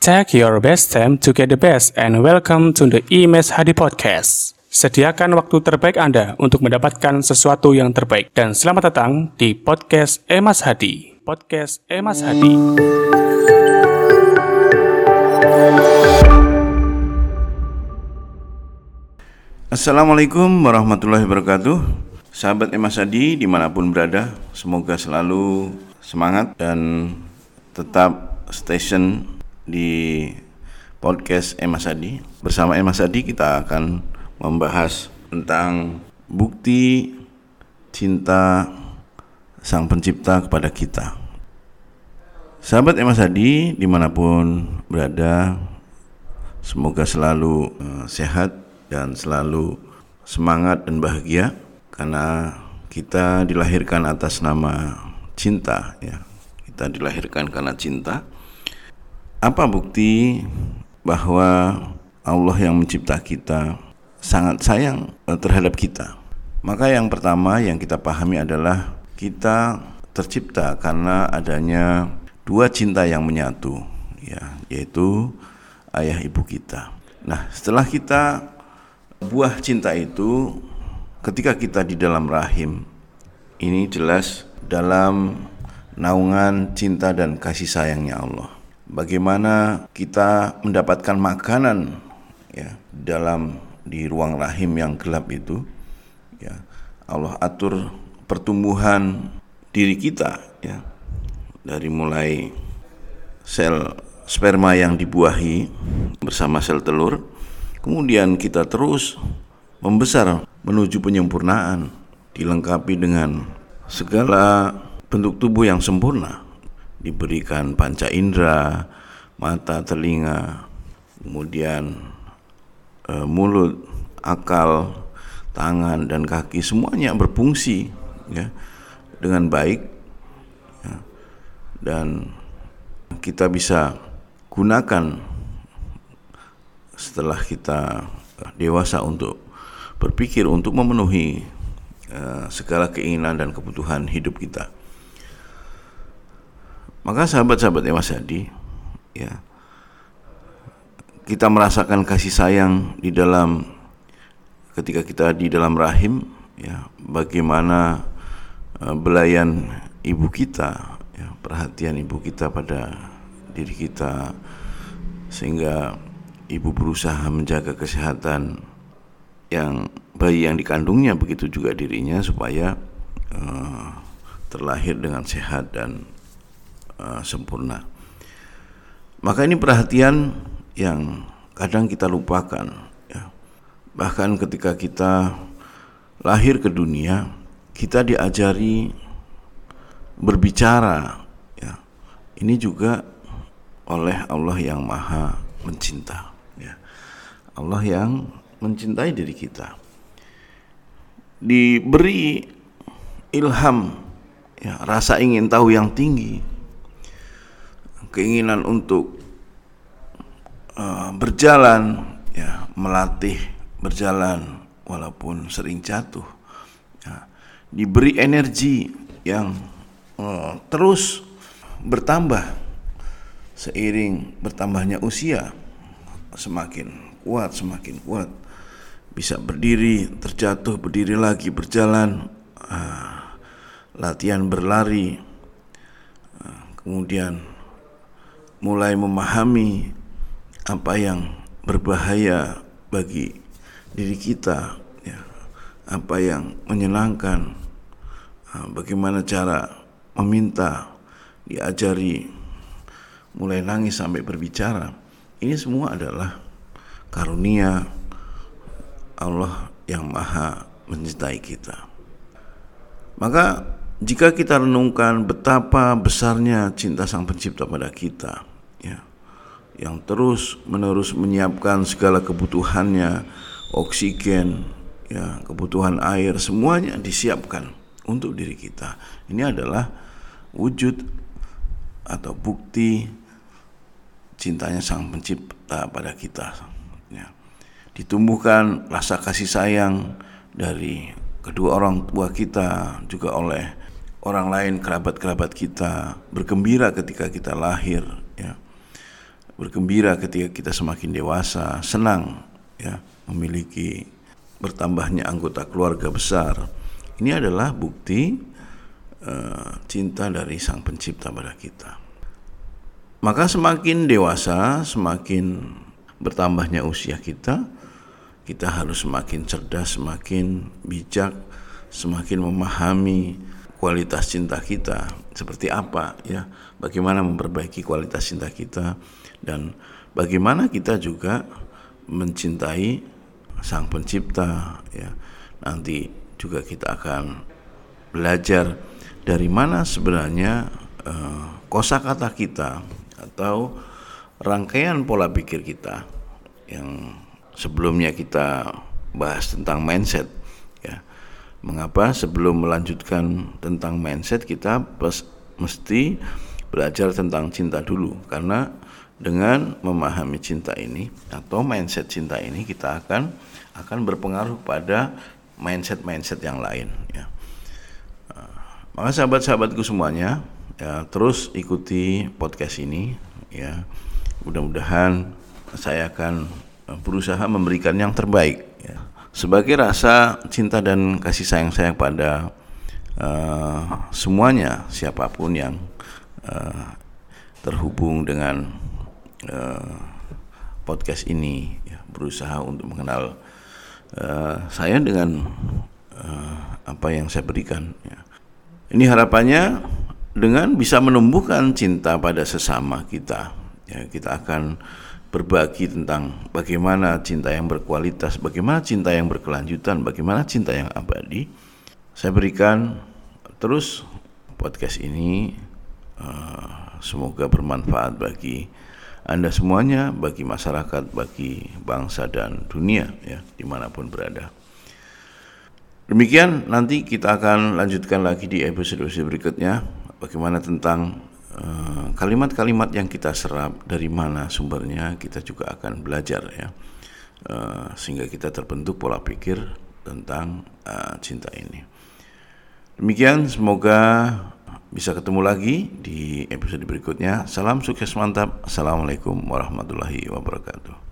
Take your best time to get the best and welcome to the IMES Hadi Podcast. Sediakan waktu terbaik Anda untuk mendapatkan sesuatu yang terbaik. Dan selamat datang di Podcast Emas Hadi. Podcast Emas Hadi. Assalamualaikum warahmatullahi wabarakatuh Sahabat Emas Hadi di mana pun berada Semoga selalu semangat dan tetap station di podcast Emas Hadi Bersama Emas Hadi kita akan membahas tentang bukti cinta sang pencipta kepada kita Sahabat Emas Hadi di mana pun berada Semoga selalu uh, sehat dan selalu semangat dan bahagia karena kita dilahirkan atas nama cinta ya. Kita dilahirkan karena cinta. Apa bukti bahwa Allah yang mencipta kita sangat sayang eh, terhadap kita? Maka yang pertama yang kita pahami adalah kita tercipta karena adanya dua cinta yang menyatu ya, yaitu ayah ibu kita. Nah, setelah kita buah cinta itu ketika kita di dalam rahim ini jelas dalam naungan cinta dan kasih sayangnya Allah. Bagaimana kita mendapatkan makanan ya dalam di ruang rahim yang gelap itu ya. Allah atur pertumbuhan diri kita ya. Dari mulai sel sperma yang dibuahi bersama sel telur Kemudian kita terus membesar menuju penyempurnaan, dilengkapi dengan segala bentuk tubuh yang sempurna, diberikan panca indera, mata, telinga, kemudian e, mulut, akal, tangan dan kaki semuanya berfungsi ya dengan baik ya, dan kita bisa gunakan setelah kita dewasa untuk berpikir untuk memenuhi uh, segala keinginan dan kebutuhan hidup kita. Maka sahabat-sahabat Mas Hadi, ya kita merasakan kasih sayang di dalam ketika kita di dalam rahim, ya bagaimana uh, belayan ibu kita, ya perhatian ibu kita pada diri kita sehingga ibu berusaha menjaga kesehatan yang bayi yang dikandungnya begitu juga dirinya supaya uh, terlahir dengan sehat dan uh, sempurna. Maka ini perhatian yang kadang kita lupakan. Ya. Bahkan ketika kita lahir ke dunia, kita diajari berbicara. Ya. Ini juga oleh Allah yang Maha Mencinta. Allah yang mencintai diri kita diberi ilham ya rasa ingin tahu yang tinggi keinginan untuk uh, berjalan ya melatih berjalan walaupun sering jatuh ya, diberi energi yang uh, terus bertambah seiring bertambahnya usia semakin kuat semakin kuat bisa berdiri terjatuh berdiri lagi berjalan uh, latihan berlari kemudian mulai memahami apa yang berbahaya bagi diri kita ya apa yang menyenangkan uh, bagaimana cara meminta diajari mulai nangis sampai berbicara ini semua adalah karunia Allah yang maha mencintai kita. Maka jika kita renungkan betapa besarnya cinta Sang Pencipta pada kita, ya, yang terus menerus menyiapkan segala kebutuhannya, oksigen, ya, kebutuhan air, semuanya disiapkan untuk diri kita. Ini adalah wujud atau bukti cintanya Sang Pencipta pada kita ya. ditumbuhkan rasa kasih sayang dari kedua orang tua kita juga oleh orang lain kerabat-kerabat kita bergembira ketika kita lahir ya bergembira ketika kita semakin dewasa, senang ya memiliki bertambahnya anggota keluarga besar. Ini adalah bukti uh, cinta dari Sang Pencipta pada kita. Maka semakin dewasa, semakin bertambahnya usia kita, kita harus semakin cerdas, semakin bijak, semakin memahami kualitas cinta kita seperti apa ya, bagaimana memperbaiki kualitas cinta kita dan bagaimana kita juga mencintai sang pencipta ya? Nanti juga kita akan belajar dari mana sebenarnya uh, kosakata kita atau rangkaian pola pikir kita yang sebelumnya kita bahas tentang mindset mengapa sebelum melanjutkan tentang mindset kita mesti belajar tentang cinta dulu karena dengan memahami cinta ini atau mindset cinta ini kita akan akan berpengaruh pada mindset-mindset yang lain ya. Uh, maka sahabat-sahabatku semuanya ya terus ikuti podcast ini ya. Mudah-mudahan saya akan berusaha memberikan yang terbaik ya. Sebagai rasa cinta dan kasih sayang saya pada uh, semuanya siapa pun yang uh, terhubung dengan uh, podcast ini ya, berusaha untuk mengenal uh, saya dengan uh, apa yang saya berikan. Ya. Ini harapannya dengan bisa menumbuhkan cinta pada sesama kita. Ya, kita akan berbagi tentang bagaimana cinta yang berkualitas, bagaimana cinta yang berkelanjutan, bagaimana cinta yang abadi. Saya berikan terus podcast ini uh, semoga bermanfaat bagi anda semuanya, bagi masyarakat, bagi bangsa dan dunia ya di mana pun berada. Demikian nanti kita akan lanjutkan lagi di episode berikutnya bagaimana tentang eh, kalimat-kalimat uh, yang kita serap dari mana sumbernya kita juga akan belajar ya uh, sehingga kita terbentuk pola pikir tentang uh, cinta ini. Demikian semoga bisa ketemu lagi di episode berikutnya. Salam sukses mantap. Assalamualaikum warahmatullahi wabarakatuh.